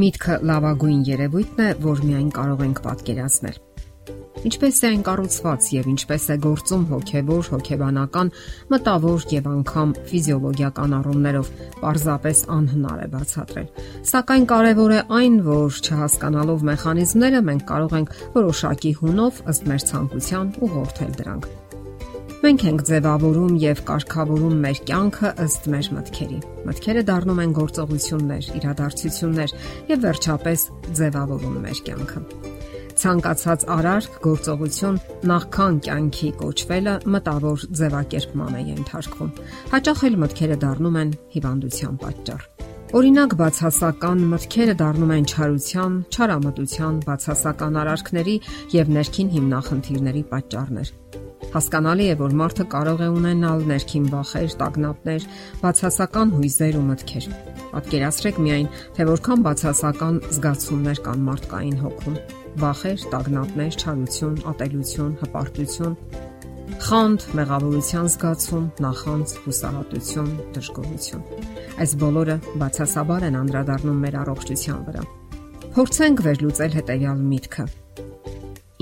Միտքը լավագույն երևույթն է, որ միայն կարող ենք պատկերացնել։ Ինչպես է այն կառուցված եւ ինչպես է գործում հոգեվոր, հոգեբանական, մտավոր եւ անգամ ֆիզիոլոգիական առումներով, պարզապես անհնար է բացատրել։ Սակայն կարևոր է այն, որ չհասկանալով մեխանիզմները մենք կարող ենք որոշակի հունով ըստ մեր ցանկության ուղղորդել դրանք։ Մենք ենք ձևավորում եւ կարգավորում մեր կյանքը ըստ մեր մտքերի։ Մտքերը դառնում են գործողություններ, իրադարձություններ եւ վերջապես ձևավորում մեր կյանքը։ Ցանկացած արարք, գործողություն նախքան կյանքի կոչվելը մտավոր ձևակերպման է ենթարկվում։ Հաճախ էլ մտքերը դառնում են հիվանդության պատճառ։ Օրինակ բացասական մտքերը դառնում են չարության, չարամտության, բացասական արարքների եւ ներքին հիմնախնդիրների պատճառներ։ Հասկանալի է, որ մարդը կարող է ունենալ ներքին վախեր, տագնապներ, բացասական հույզեր ու մտքեր։ Պատկերացրեք միայն, թե որքան բացասական զգացումներ կան մարդկային հոգում։ Վախեր, տագնապներ, չարություն, ատելություն, հպարտություն, խանդ, մեղավորության զգացում, նախանձ, հուսահատություն, դժգոհություն։ Այս բոլորը բացասաբար են անդրադառնում մեր առողջության վրա։ Փորձենք վերլուծել հետեւյալ միտքը։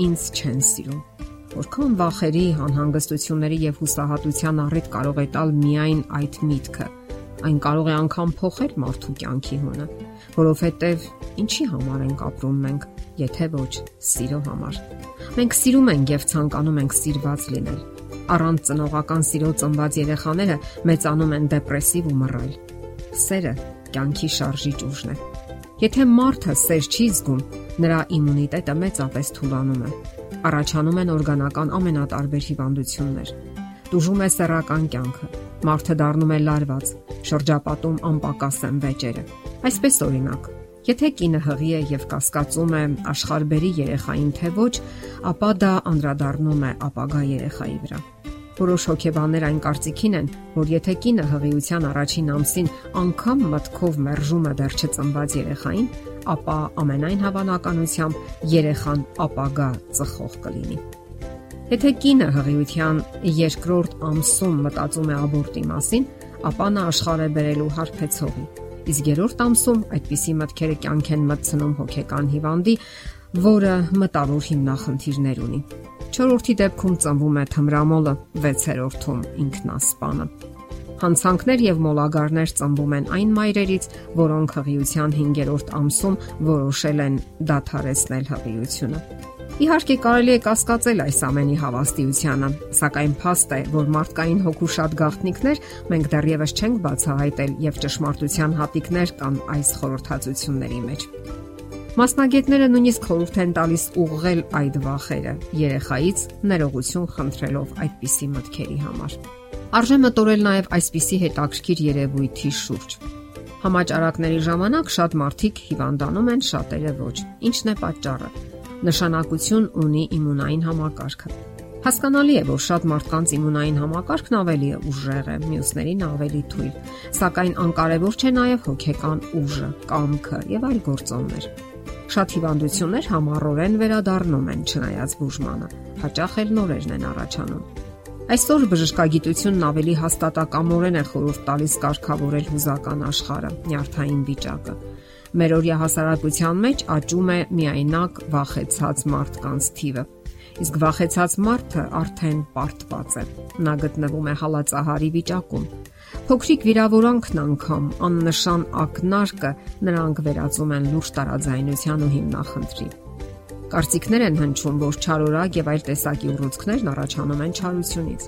Ինձ չեն սիրում Որքան վախերի, անհանգստությունների եւ հուսահատության առիթ կարող է տալ միայն այդ միտքը։ Այն կարող է անգամ փոխել մարդու կյանքի հունը, որովհետեւ ինչի համար ենք ապրում մենք, եթե ոչ սիրո համար։ Մենք սիրում ենք եւ ցանկանում ենք սիրված լինել։ Առանց ծնողական սիրո ծնված երեխաները մեծանում են դեպրեսիվ ու մռայլ։ Սերը կյանքի շարժիչ ուժն է։ Եթե մարդը սեր չի զգում, նրա իմունիտետը մեծապես թուլանում է առաջանում են օրգանական ամենատարբեր հիվանդություններ։ Տուժում է սեռական կյանքը։ Մարդը դառնում է լարված, շրջապատում անպակաս են վեճերը։ Այսպես օրինակ, եթե կինը հղի է եւ կասկածում է աշխարհբերի երեխային թե ոչ, ապա դա անդրադառնում է ապագա երեխայի վրա։ Որոշ հոգեբաններ այն կարծիքին են, որ եթե կինը հղիության առաջին ամսին անգամ մտքով մերժում է դեռ չծնված երեխային, ապա ամենայն հավանականությամբ երեխան ապագա ծխող կլինի։ Եթե կինը հղիության երկրորդ ամսում մտածում է աբորտի մասին, ապա նա աշխարհ է բերելու հարբեցողի։ Իսկ երրորդ ամսում այդպիսի մտքերը կյանք են մտցնում հոգեկան հիվանդի, որը մտավոր հիմնախնդիրներ ունի։ Չորրորդի դեպքում ծնվում է թմրամոլը, 6-րդում ինքնասպանը։ Հանցանքներ եւ մոլագարներ ծնվում են այն մայրերից, որոնք հղիության 5-րդ ամսում որոշել են դադարեցնել հղիությունը։ Իհարկե կարելի է կասկածել այս ամենի հավաստիությանը, սակայն փաստ է, որ մարդկային հոգու շատ գաղտնիքներ մենք դեռևս չենք բացահայտել եւ ճշմարտության հատիկներ կան այս խորհրդածությունների մեջ։ Մասնագետները նույնիսկ խորհուրդ են տալիս ուղղել այդ վախերը երեխայից ներողություն խնդրելով այդպիսի մտքերի համար։ Արժե մտորել նաև այսպիսի հետաքրքիր երևույթի շուրջ։ Համաճարակների ժամանակ շատ մարդիկ հիվանդանում են, շատերը ոչ։ Ինչն է պատճառը։ Նշանակություն ունի իմունային համակարգը։ Հասկանալի է, որ շատ մարդկանց իմունային համակարգն ավելի է ուժեղ է, մյուսներին ավելի թույլ, սակայն անկարևոր չէ նաև հոգեկան ուժը, կամքը եւ այլ գործոններ։ Շատ հիվանդություններ համառորեն վերադառնում են չնայած բուժմանը, հաճախ էլ նորերն են առաջանում։ Այսօր բժշկագիտությունն ավելի հաստատակամորեն է խորհուրդ տալիս կարգավորել հուզական աշխարհը, նյարդային վիճակը։ Մեր օրյա հասարակության մեջ աճում է միայնակ վախեցած մարդկանց թիվը։ Իսկ վախեցած մարդը արդեն պարտված է։ Նա գտնվում է հալածահարի վիճակում։ Փոքրիկ վիրավորանքն անգամ աննշան ակնարկը նրանք վերածում են լուրջ տարաձայնության ու հիմնախնդրի։ Կարծիքներ են հնչում, որ չարորակ եւ այլ տեսակի ուռուցքներն առաջանում են չարությունից,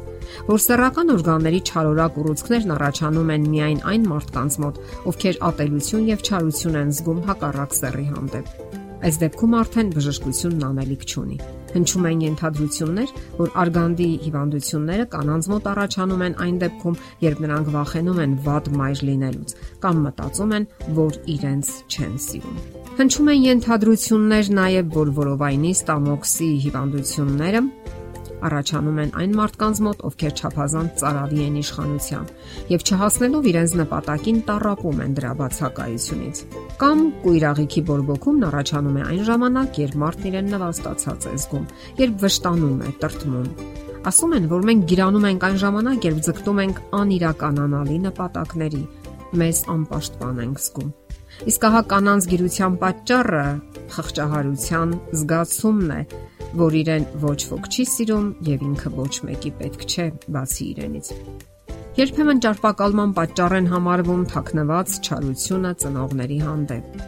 որ սեռական օրգանների չարորակ ուռուցքներն առաջանում են միայն այն մարդկանց մոտ, ովքեր ատելություն եւ չարություն են զգում հակառակ սեռի հանդեպ։ Այս դեպքում արդեն բժշկությունն անելիք չունի։ Հնչում են ենթադրություններ, որ արգանդի հիվանդությունները կանանց մոտ առաջանում են այն դեպքում, երբ նրանք վախենում են վատ մայր լինելուց կամ մտածում են, որ իրենց չեն սիրում։ Հնչում են ենթադրություններ նաև, որ որովայնի ստամոքսի հիվանդությունները առաջանում են այն մարդկանց մոտ, ովքեր չափազանց ծարավի են իշխանության եւ չհասնելով իրենց նպատակին տարապում են դրա բացակայությունից։ Կամ կույրաղիքի բորբոքումն առաջանում է այն ժամանակ, երբ մարդն իրեն նվաստացած է զգում, երբ վշտանում է, տրտմում։ Ասում են, որ մենք գիրանում ենք այն ժամանակ, երբ ձգտում ենք անիրականանալի նպատակների, մեզ անպաշտպան ենք զգում։ Իսկ ահա կանանց գիրության պատճառը խղճահարության զգացումն է, որ իրեն ոչ ոք չի սիրում եւ ինքը ոչ մեկի պետք չէ, բացի իրենից։ Երբեմն ճարպակալման պատճառ են համարվում թաքնված չարությունը ծնողների հանդեպ։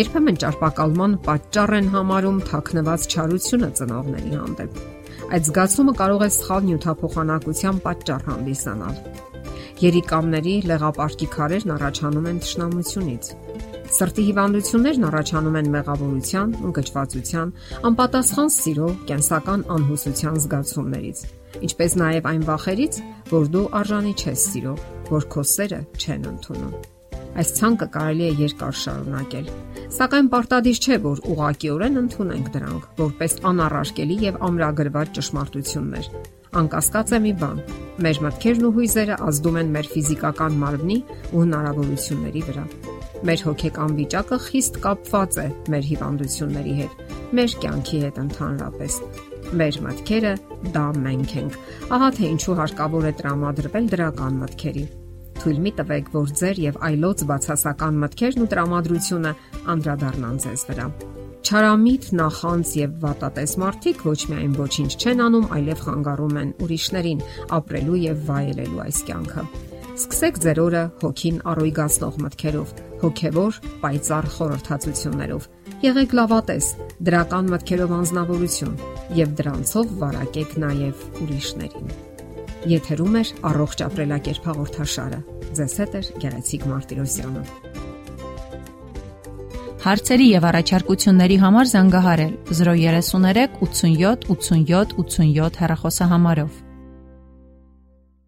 Երբեմն ճարպակալման պատճառ են համարում թաքնված չարությունը ծնողների հանդեպ։ Այդ զգացումը կարող է սխալ նյութափոխանակության պատճառ հանդիսանալ։ Երիկամների լեղապարկի քարերն առաջանում են թշնամությունից։ Սրտի հիվանդություններն առաջանում են մեղավորության, ընկճվածության, անպատասխան սիրո, կենսական անհուսության զգացումներից, ինչպես նաև այն վախերից, որ դու արժանի չես սիրո, որ քո սերը չեն ընդունում։ Այս ցանկը կարելի է երկար շարունակել, Սակայն պարտադիր չէ, որ ուղղակիորեն ընդունենք դրանք որպես անառարկելի եւ ամրագրված ճշմարտություններ։ Անկասկած է մի բան. մեր մտքերն ու հույզերը ազդում են մեր ֆիզիկական մարմնի ու հնարավորությունների վրա։ Մեր հոգեկան վիճակը խիստ կապված է մեր հիվանդությունների հետ, մեր կյանքի հետ ընդհանրապես։ Մեր մտքերը դա մենք ենք։ Ահա թե ինչու հարկավոր է տրամադրվել դրական մտքերի Թույլ մի տվեք, որ ձեր եւ այլոց բացասական մտքերն ու տրամադրությունը անդրադառնան ձեզ վրա։ Չարամիտ, նախանց եւ վատատես մարդիկ ոչ միայն ոչինչ չեն անում, այլև խանգարում են ուրիշներին ապրելու եւ վայելելու այս կյանքը։ Սկսեք ձեր օրը հոգին առույգացնող մտքերով, հոգևոր, պայծառ խորհրդածություններով։ Եղեք լավատես, դրական մտքերով անznավորություն եւ դրանցով վարակեք նաեւ ուրիշներին։ Եթերում է առողջ ապրելակերպ հաղորդաշարը։ Ձեզ հետ է Գեղեցիկ Մարտիրոսյանը։ Հարցերի եւ առաջարկությունների համար զանգահարել 033 87 87 87 հեռախոսահամարով։